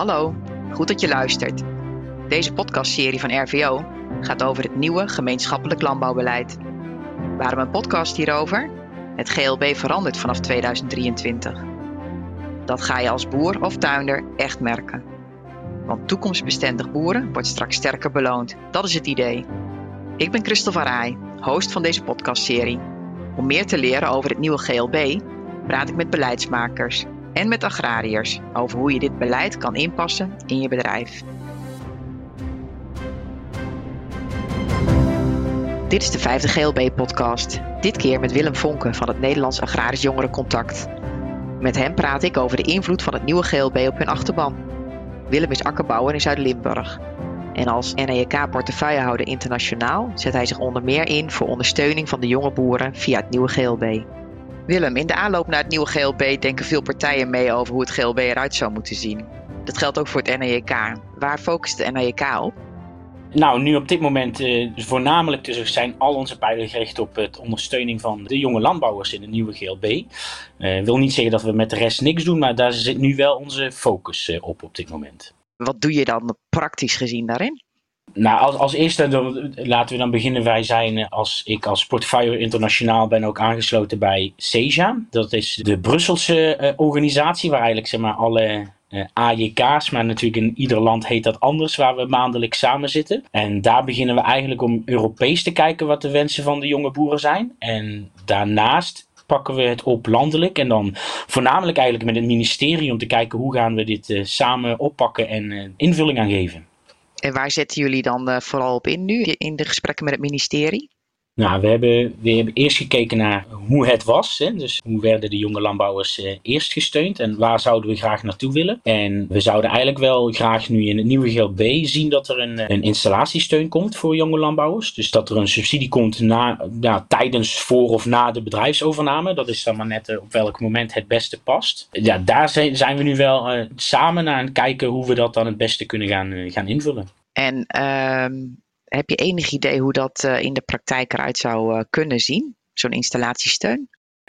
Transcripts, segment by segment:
Hallo, goed dat je luistert. Deze podcastserie van RVO gaat over het nieuwe gemeenschappelijk landbouwbeleid. Waarom een podcast hierover? Het GLB verandert vanaf 2023. Dat ga je als boer of tuinder echt merken. Want toekomstbestendig boeren wordt straks sterker beloond. Dat is het idee. Ik ben Christel van Rij, host van deze podcastserie. Om meer te leren over het nieuwe GLB praat ik met beleidsmakers en met agrariërs over hoe je dit beleid kan inpassen in je bedrijf. Dit is de vijfde GLB-podcast. Dit keer met Willem Vonken van het Nederlands Agrarisch Jongerencontact. Met hem praat ik over de invloed van het nieuwe GLB op hun achterban. Willem is akkerbouwer in Zuid-Limburg. En als NEK-portefeuillehouder internationaal zet hij zich onder meer in voor ondersteuning van de jonge boeren via het nieuwe GLB. Willem, in de aanloop naar het nieuwe GLB denken veel partijen mee over hoe het GLB eruit zou moeten zien. Dat geldt ook voor het NEK. Waar focust de NEK op? Nou, nu op dit moment uh, voornamelijk dus zijn al onze pijlen gericht op het ondersteuning van de jonge landbouwers in het nieuwe GLB. Uh, wil niet zeggen dat we met de rest niks doen, maar daar zit nu wel onze focus uh, op op dit moment. Wat doe je dan praktisch gezien daarin? Nou, als, als eerste laten we dan beginnen. Wij zijn als ik als portefeuille internationaal ben ook aangesloten bij CEJA. Dat is de Brusselse uh, organisatie waar eigenlijk zeg maar alle uh, AJK's, maar natuurlijk in ieder land heet dat anders, waar we maandelijks samen zitten. En daar beginnen we eigenlijk om Europees te kijken wat de wensen van de jonge boeren zijn. En daarnaast pakken we het op landelijk en dan voornamelijk eigenlijk met het ministerie om te kijken hoe gaan we dit samen oppakken en invulling aan geven. En waar zetten jullie dan uh, vooral op in nu, in de gesprekken met het ministerie? Nou, we hebben, we hebben eerst gekeken naar hoe het was. Hè? Dus hoe werden de jonge landbouwers uh, eerst gesteund en waar zouden we graag naartoe willen. En we zouden eigenlijk wel graag nu in het nieuwe GLB zien dat er een, een installatiesteun komt voor jonge landbouwers. Dus dat er een subsidie komt na, tijdens, voor of na de bedrijfsovername. Dat is dan maar net uh, op welk moment het beste past. Ja, daar zijn, we nu wel uh, samen aan het kijken hoe we dat dan het beste kunnen gaan, gaan invullen. En ehm, heb je enig idee hoe dat uh, in de praktijk eruit zou uh, kunnen zien, zo'n installatiesteun?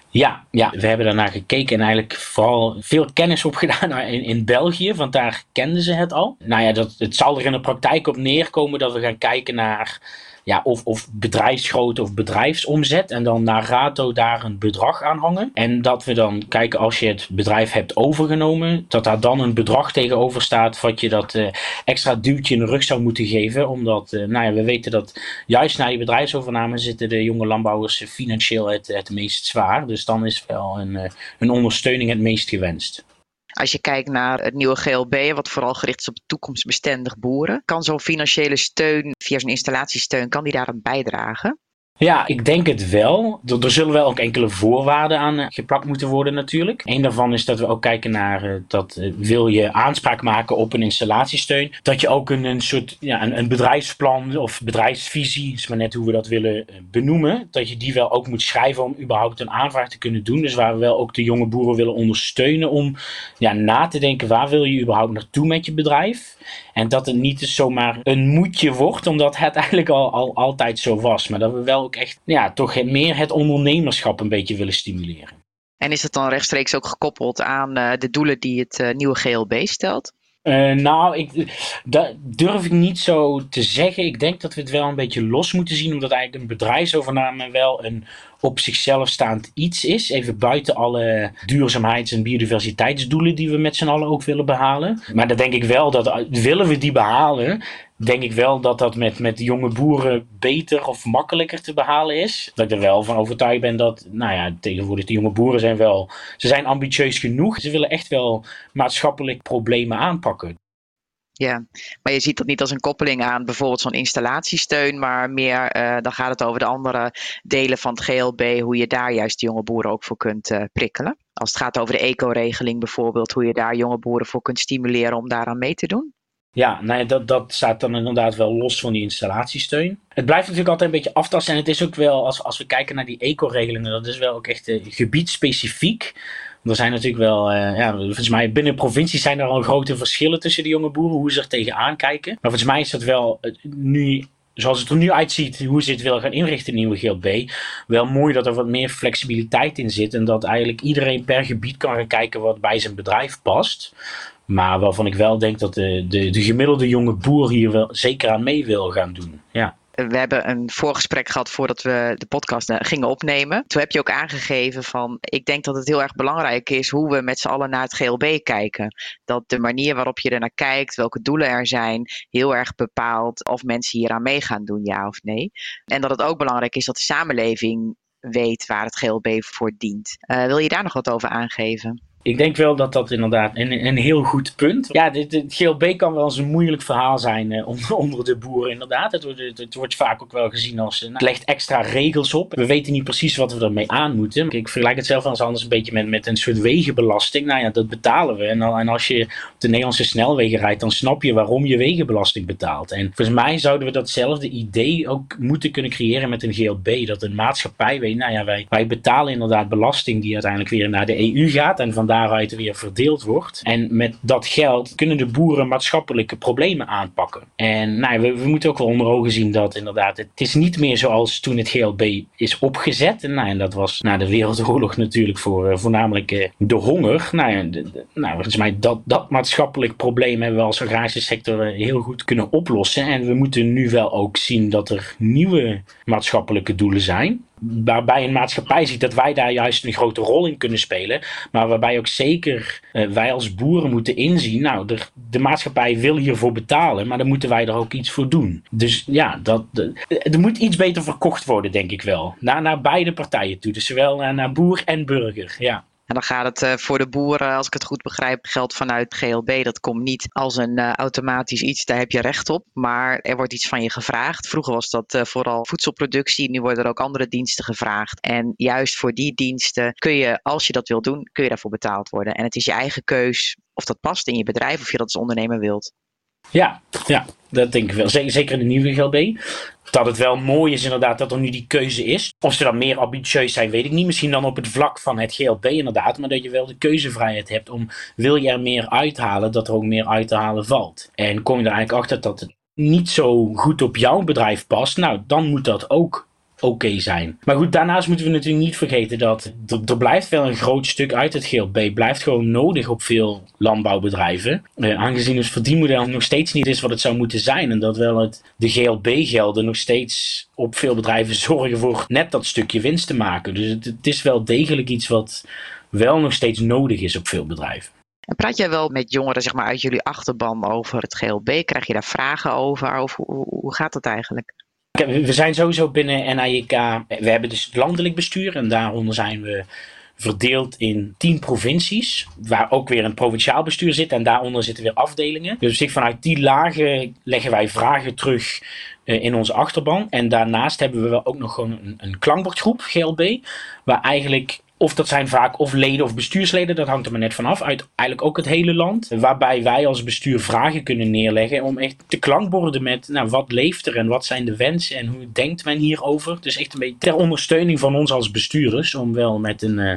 Ja, ja, we hebben daarnaar gekeken en eigenlijk vooral veel kennis opgedaan in, in België, want daar kenden ze het al. Nou ja, dat, het zal er in de praktijk op neerkomen dat we gaan kijken naar ja, of, of bedrijfsgrootte of bedrijfsomzet. En dan naar rato daar een bedrag aan hangen. En dat we dan kijken als je het bedrijf hebt overgenomen, dat daar dan een bedrag tegenover staat wat je dat uh, extra duwtje in de rug zou moeten geven. Omdat, uh, nou ja, we weten dat juist na die bedrijfsovername zitten de jonge landbouwers financieel het, het meest zwaar. Dus dan is wel een, uh, een ondersteuning het meest gewenst. Als je kijkt naar het nieuwe GLB, wat vooral gericht is op toekomstbestendig boeren, kan zo'n financiële steun via zo'n installatiesteun, kan die daar aan bijdragen? Ja, ik denk het wel. Er, zullen wel ook enkele voorwaarden aan uh, geplakt moeten worden natuurlijk. Een daarvan is dat we ook kijken naar uh, dat uh, wil je aanspraak maken op een installatiesteun. Dat je ook een, soort ja, een, bedrijfsplan of bedrijfsvisie, is maar net hoe we dat willen benoemen. Dat je die wel ook moet schrijven om überhaupt een aanvraag te kunnen doen. Dus waar we wel ook de jonge boeren willen ondersteunen om ja, na te denken waar wil je überhaupt naartoe met je bedrijf. En dat het niet zomaar een moedje wordt, omdat het eigenlijk al, al altijd zo was. Maar dat we wel ook echt ja, toch meer het ondernemerschap een beetje willen stimuleren. En is het dan rechtstreeks ook gekoppeld aan uh, de doelen die het uh, nieuwe GLB stelt? Uh, nou, ik, dat durf ik niet zo te zeggen. Ik denk dat we het wel een beetje los moeten zien, omdat eigenlijk een bedrijfsovername wel een op zichzelf staand iets is. Even buiten alle duurzaamheids- en biodiversiteitsdoelen die we met z'n allen ook willen behalen. Maar dan denk ik wel dat, willen we die behalen, denk ik wel dat dat met, met jonge boeren beter of makkelijker te behalen is. Dat ik er wel van overtuigd ben dat, nou ja, tegenwoordig de jonge boeren zijn wel, ze zijn ambitieus genoeg. Ze willen echt wel maatschappelijk problemen aanpakken. Ja, maar je ziet dat niet als een koppeling aan bijvoorbeeld zo'n installatiesteun, maar meer uh, dan gaat het over de andere delen van het GLB, hoe je daar juist de jonge boeren ook voor kunt uh, prikkelen. Als het gaat over de eco-regeling bijvoorbeeld, hoe je daar jonge boeren voor kunt stimuleren om daaraan mee te doen. Ja, nee, dat, dat staat dan inderdaad wel los van die installatiesteun. Het blijft natuurlijk altijd een beetje aftasten. En het is ook wel, als, als we kijken naar die eco-regelingen, dat is wel ook echt uh, gebiedspecifiek. Er zijn natuurlijk wel, uh, ja, volgens mij binnen provincies zijn er al grote verschillen tussen de jonge boeren, hoe ze er tegenaan kijken. Maar volgens mij is dat wel nu zoals het er nu uitziet, hoe ze het willen gaan inrichten in nieuwe GLB, wel mooi dat er wat meer flexibiliteit in zit. En dat eigenlijk iedereen per gebied kan gaan kijken wat bij zijn bedrijf past. Maar waarvan ik wel denk dat de, de, de gemiddelde jonge boer hier wel zeker aan mee wil gaan doen. Ja. We hebben een voorgesprek gehad voordat we de podcast eh, gingen opnemen. Toen heb je ook aangegeven van, ik denk dat het heel erg belangrijk is hoe we met z'n allen naar het GLB kijken. Dat de manier waarop je er naar kijkt, welke doelen er zijn, heel erg bepaalt of mensen hier aan mee gaan doen, ja of nee. En dat het ook belangrijk is dat de samenleving weet waar het GLB voor dient. Uh, wil je daar nog wat over aangeven? Ik denk wel dat dat inderdaad een, een heel goed punt. Ja, dit, het GLB kan wel eens een moeilijk verhaal zijn eh, onder, onder, de boeren, inderdaad. Het, het, het, wordt vaak ook wel gezien als. Uh, het legt extra regels op. We weten niet precies wat we ermee aan moeten. Ik vergelijk het zelf als anders een beetje met, met een soort wegenbelasting. Nou ja, dat betalen we. En, en als je op de Nederlandse snelwegen rijdt, dan snap je waarom je wegenbelasting betaalt. En volgens mij zouden we datzelfde idee ook moeten kunnen creëren met een GLB. Dat een maatschappij weet, nou ja, wij, wij betalen inderdaad belasting die uiteindelijk weer naar de EU gaat. En van daaruit weer verdeeld wordt. En met dat geld kunnen de boeren maatschappelijke problemen aanpakken. En nou, we, we moeten ook wel onder ogen zien dat inderdaad, het is niet meer zoals toen het GLB is opgezet. En, nou, en dat was na de Wereldoorlog natuurlijk voor uh, voornamelijk uh, de honger. Nou, de, de, nou, mij dat, dat maatschappelijk probleem hebben we als agrarische sector uh, heel goed kunnen oplossen. En we moeten nu wel ook zien dat er nieuwe maatschappelijke doelen zijn waarbij een maatschappij ziet dat wij daar juist een grote rol in kunnen spelen. Maar waarbij ook zeker uh, wij als boeren moeten inzien, nou, de, de, maatschappij wil hiervoor betalen, maar dan moeten wij er ook iets voor doen. Dus ja, dat, er moet iets beter verkocht worden, denk ik wel. Naar, naar beide partijen toe. Dus zowel naar, naar boer en burger, ja. En dan gaat het uh, voor de boeren, als ik het goed begrijp, geld vanuit GLB. Dat komt niet als een uh, automatisch iets, daar heb je recht op. Maar er wordt iets van je gevraagd. Vroeger was dat vooral voedselproductie. Nu worden er ook andere diensten gevraagd. En juist voor die diensten kun je, als je dat wil doen, kun je daarvoor betaald worden. En het is je eigen keus of dat past in je bedrijf of je dat als ondernemer wilt. Ja, ja, dat denk ik wel. Zeker in de nieuwe GLB. Dat het wel mooi is inderdaad dat er nu die keuze is. Of ze dan meer ambitieus zijn, weet ik niet. Misschien dan op het vlak van het GLB inderdaad. Maar dat je wel de keuzevrijheid hebt om, wil je er meer uithalen, dat er ook meer uit te halen valt. En kom je er eigenlijk achter dat het niet zo goed op jouw bedrijf past. Nou, dan moet dat ook oké zijn. Maar goed, daarnaast moeten we natuurlijk niet vergeten dat er, blijft wel een groot stuk uit het GLB. Blijft gewoon nodig op veel landbouwbedrijven. Eh, aangezien het verdienmodel nog steeds niet is wat het zou moeten zijn. En dat wel het, de GLB-gelden nog steeds op veel bedrijven zorgen voor net dat stukje winst te maken. Dus het, is wel degelijk iets wat wel nog steeds nodig is op veel bedrijven. En praat jij wel met jongeren zeg maar, uit jullie achterban over het GLB? Krijg je daar vragen over? Of hoe, hoe gaat het eigenlijk? We zijn sowieso binnen NAIK. We hebben dus het landelijk bestuur en daaronder zijn we verdeeld in tien provincies, waar ook weer een provinciaal bestuur zit en daaronder zitten weer afdelingen. Dus vanuit die lagen leggen wij vragen terug uh, in onze achterban. En daarnaast hebben we ook nog gewoon een, een klankbordgroep, GLB, waar eigenlijk of dat zijn vaak of leden of bestuursleden, dat hangt er maar net vanaf. Uit eigenlijk ook het hele land. Waarbij wij als bestuur vragen kunnen neerleggen om echt te klankborden met nou, wat leeft er en wat zijn de wensen en hoe denkt men hierover. Dus echt een beetje ter ondersteuning van ons als bestuurders. Om wel met een, uh,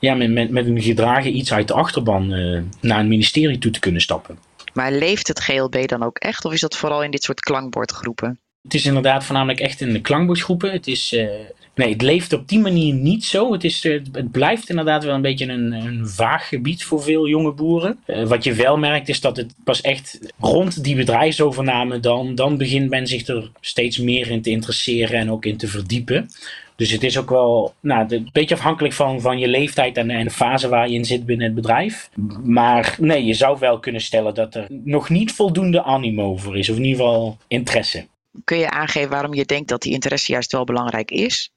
ja, met, met, met een gedragen iets uit de achterban uh, naar een ministerie toe te kunnen stappen. Maar leeft het GLB dan ook echt of is dat vooral in dit soort klankbordgroepen? Het is inderdaad voornamelijk echt in de klankbordgroepen. Het is, uh, Nee, het leeft op die manier niet zo. Het, is, eh, het blijft inderdaad wel een beetje een, een vaag gebied voor veel jonge boeren. Uh, wat je wel merkt is dat het pas echt rond die bedrijfsovername dan, dan begint men zich er steeds meer in te interesseren en ook in te verdiepen. Dus het is ook wel nou, een beetje afhankelijk van, van je leeftijd en, en de fase waar je in zit binnen het bedrijf. Maar nee, je zou wel kunnen stellen dat er nog niet voldoende animo voor is, of in ieder geval interesse. Kun je aangeven waarom je denkt dat die interesse juist wel belangrijk is?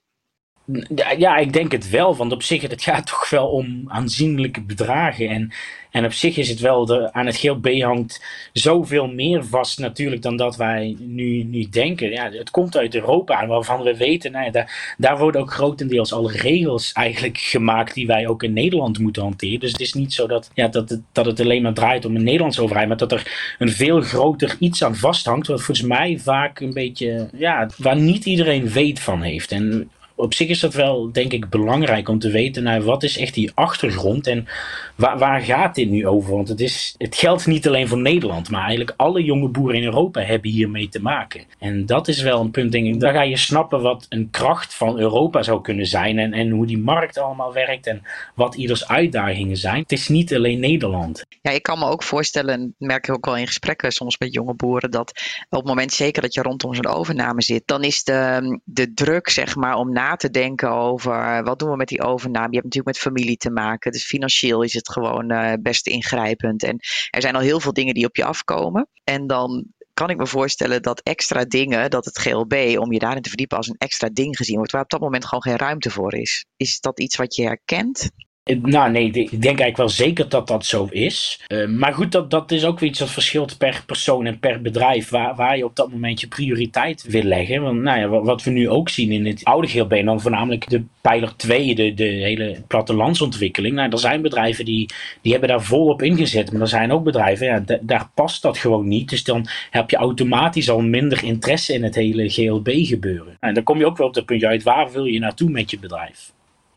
Ja, ik denk het wel. Want op zich, het gaat toch wel om aanzienlijke bedragen. En, en op zich is het wel, de, aan het GLB hangt zoveel meer vast natuurlijk dan dat wij nu, nu denken. Ja, het komt uit Europa, waarvan we weten, nou ja, daar, daar worden ook grotendeels alle regels eigenlijk gemaakt die wij ook in Nederland moeten hanteren. Dus het is niet zo dat, ja, dat, het, dat het alleen maar draait om een Nederlandse overheid, maar dat er een veel groter iets aan vasthangt, wat volgens mij vaak een beetje, ja, waar niet iedereen weet van heeft. En op zich is dat wel, denk ik, belangrijk om te weten, nou, wat is echt die achtergrond en waar, waar gaat dit nu over? Want het, is, het geldt niet alleen voor Nederland, maar eigenlijk alle jonge boeren in Europa hebben hiermee te maken. En dat is wel een punt, denk ik, daar ga je snappen wat een kracht van Europa zou kunnen zijn en, en hoe die markt allemaal werkt en wat ieders uitdagingen zijn. Het is niet alleen Nederland. Ja, ik kan me ook voorstellen, en merk ik ook wel in gesprekken soms met jonge boeren, dat op het moment zeker dat je rondom zo'n overname zit, dan is de, de druk, zeg maar, om na te denken over wat doen we met die overname. Je hebt natuurlijk met familie te maken, dus financieel is het gewoon uh, best ingrijpend. En er zijn al heel veel dingen die op je afkomen. En dan kan ik me voorstellen dat extra dingen, dat het GLB, om je daarin te verdiepen als een extra ding gezien wordt, waar op dat moment gewoon geen ruimte voor is. Is dat iets wat je herkent? Nou nee, ik denk eigenlijk wel zeker dat dat zo is. Uh, maar goed, dat, dat is ook weer iets dat verschilt per persoon en per bedrijf. Waar, waar je op dat moment je prioriteit wil leggen. Want nou ja, wat we nu ook zien in het oude GLB, en dan voornamelijk de pijler 2, de, de hele plattelandsontwikkeling. Nou, er zijn bedrijven die, die hebben daar volop ingezet. Maar er zijn ook bedrijven, ja, daar past dat gewoon niet. Dus dan heb je automatisch al minder interesse in het hele GLB gebeuren. En nou, dan kom je ook wel op het puntje uit, waar wil je naartoe met je bedrijf?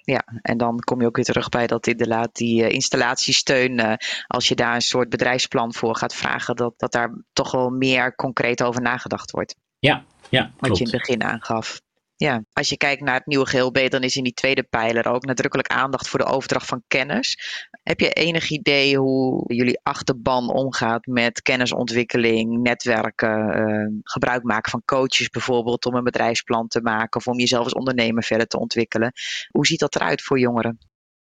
Ja, en dan kom je ook weer terug bij dat inderdaad die uh, installatiesteun, uh, als je daar een soort bedrijfsplan voor gaat vragen, dat, dat daar toch wel meer concreet over nagedacht wordt. Ja, ja. Wat je in het begin aangaf. Ja, als je kijkt naar het nieuwe GLB, dan is in die tweede pijler ook nadrukkelijk aandacht voor de overdracht van kennis. Heb je enig idee hoe jullie achterban omgaat met kennisontwikkeling, netwerken, uh, gebruik maken van coaches bijvoorbeeld om een bedrijfsplan te maken of om jezelf als ondernemer verder te ontwikkelen? Hoe ziet dat eruit voor jongeren?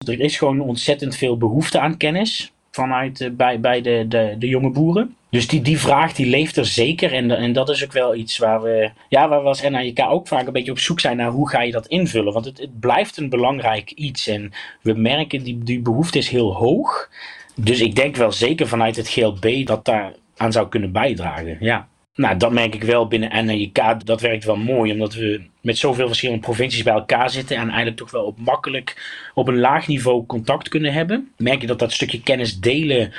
Er is gewoon ontzettend veel behoefte aan kennis vanuit uh, bij, bij de, de, de jonge boeren. Dus die, die vraag die leeft er zeker. En, en dat is ook wel iets waar we, ja, waar we als NAJK ook vaak een beetje op zoek zijn naar hoe ga je dat invullen. Want het, het blijft een belangrijk iets. En we merken die, die behoefte is heel hoog. Dus ik denk wel zeker vanuit het GLB dat daar aan zou kunnen bijdragen. Ja. Nou, dat merk ik wel binnen NAJK. Dat werkt wel mooi, omdat we met zoveel verschillende provincies bij elkaar zitten en eigenlijk toch wel op makkelijk op een laag niveau contact kunnen hebben. Merk je dat dat stukje kennis delen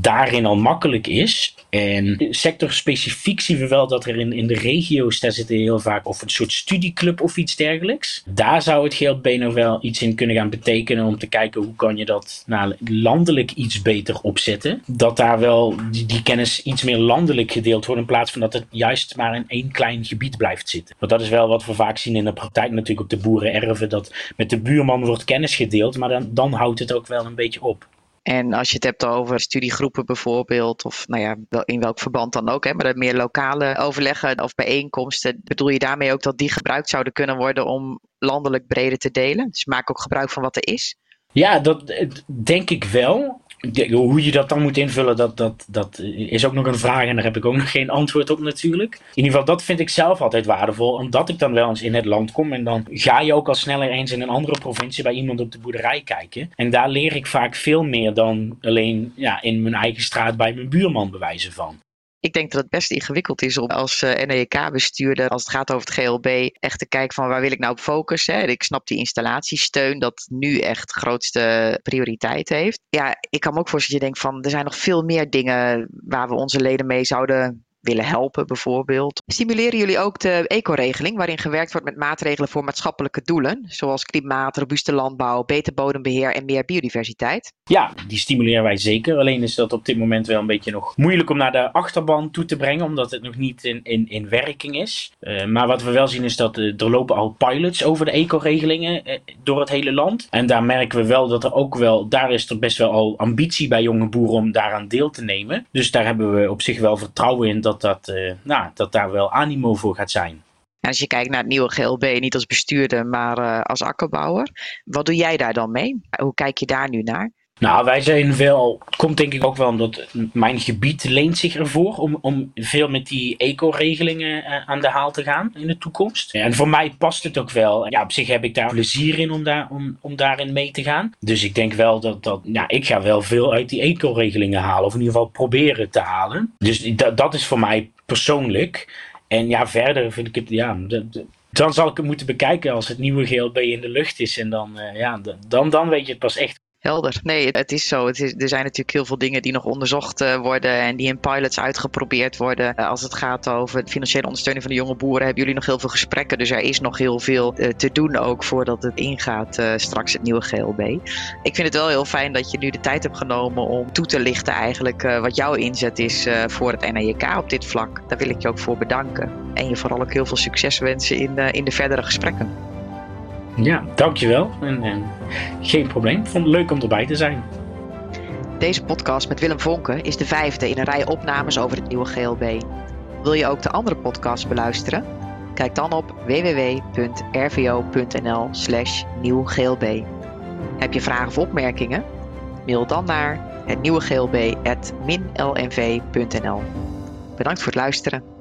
daarin al makkelijk is. En sectorspecifiek zien we wel dat er in, in de regio's, daar zitten heel vaak of een soort studieclub of iets dergelijks. Daar zou het GLB nog wel iets in kunnen gaan betekenen om te kijken hoe kan je dat nou, landelijk iets beter opzetten. Dat daar wel die, die kennis iets meer landelijk gedeeld wordt in plaats van dat het juist maar in één klein gebied blijft zitten. Want dat is wel wat we vaak zien in de praktijk natuurlijk op de boerenerven, dat met de buurman wordt kennis gedeeld, maar dan, dan houdt het ook wel een beetje op. En als je het hebt over studiegroepen bijvoorbeeld, of nou ja, in welk verband dan ook, hè, maar meer lokale overleggen of bijeenkomsten, bedoel je daarmee ook dat die gebruikt zouden kunnen worden om landelijk breder te delen? Dus maak ook gebruik van wat er is? Ja, dat denk ik wel hoe je dat dan moet invullen, dat, dat, dat is ook nog een vraag en daar heb ik ook nog geen antwoord op natuurlijk. In ieder geval, dat vind ik zelf altijd waardevol, omdat ik dan wel eens in het land kom en dan ga je ook al sneller eens in een andere provincie bij iemand op de boerderij kijken. En daar leer ik vaak veel meer dan alleen ja, in mijn eigen straat bij mijn buurman bewijzen van. Ik denk dat het best ingewikkeld is om als eh, NEK-bestuurder, als het gaat over het GLB, echt te kijken van waar wil ik nou op focussen. Ik snap die installatiesteun, dat nu echt grootste prioriteit heeft. Ja, ik kan me ook voorstellen dat je denkt van er zijn nog veel meer dingen waar we onze leden mee zouden willen helpen bijvoorbeeld. Stimuleren jullie ook de ecoregeling, waarin gewerkt wordt met maatregelen voor maatschappelijke doelen, zoals klimaat, robuuste landbouw, beter bodembeheer en meer biodiversiteit? Ja, die stimuleren wij zeker. Alleen is dat op dit moment wel een beetje nog moeilijk om naar de achterban toe te brengen, omdat het nog niet in, in, in werking is. Uh, maar wat we wel zien is dat uh, er lopen al pilots over de ecoregelingen uh, door het hele land. En daar merken we wel dat er ook wel, daar is er best wel al ambitie bij jonge boeren om daaraan deel te nemen. Dus daar hebben we op zich wel vertrouwen in dat, dat, nou, dat daar wel animo voor gaat zijn. als je kijkt naar het nieuwe GLB, niet als bestuurder, maar als akkerbouwer, wat doe jij daar dan mee? Hoe kijk je daar nu naar? Nou, wij zijn wel, komt denk ik ook wel omdat mijn gebied leent zich ervoor om, om veel met die eco-regelingen uh, aan de haal te gaan in de toekomst. En voor mij past het ook wel. Ja, op zich heb ik daar plezier in om, daar, om, om daarin mee te gaan. Dus ik denk wel dat, dat ja, ik ga wel veel uit die eco-regelingen halen. Of in ieder geval proberen te halen. Dus dat, dat is voor mij persoonlijk. En ja, verder vind ik het, ja, dan zal ik het moeten bekijken als het nieuwe GLB in de lucht is. En dan, uh, ja, dan, dan weet je het pas echt Helder. Nee, het is zo. Er zijn natuurlijk heel veel dingen die nog onderzocht uh, worden en die in pilots uitgeprobeerd worden. Uh, als het gaat over de financiële ondersteuning van de jonge boeren, hebben jullie nog heel veel gesprekken. Dus er is nog heel veel uh, te doen ook voordat het ingaat straks het nieuwe GLB. Ik vind het wel heel fijn dat je nu de tijd hebt genomen om toe te lichten eigenlijk wat jouw inzet is voor het NEK op dit vlak. Daar wil ik je ook voor bedanken. En je vooral ook heel veel succes wensen in, in de verdere gesprekken. Ja, dankjewel. En, en geen probleem. Vond het leuk om erbij te zijn. Deze podcast met Willem Vonken is de vijfde in een rij opnames over het nieuwe GLB. Wil je ook de andere podcasts beluisteren? Kijk dan op www.rvo.nl/slash nieuwglb. Heb je vragen of opmerkingen? Mail dan naar het nieuwe glb.minlnv.nl. Bedankt voor het luisteren.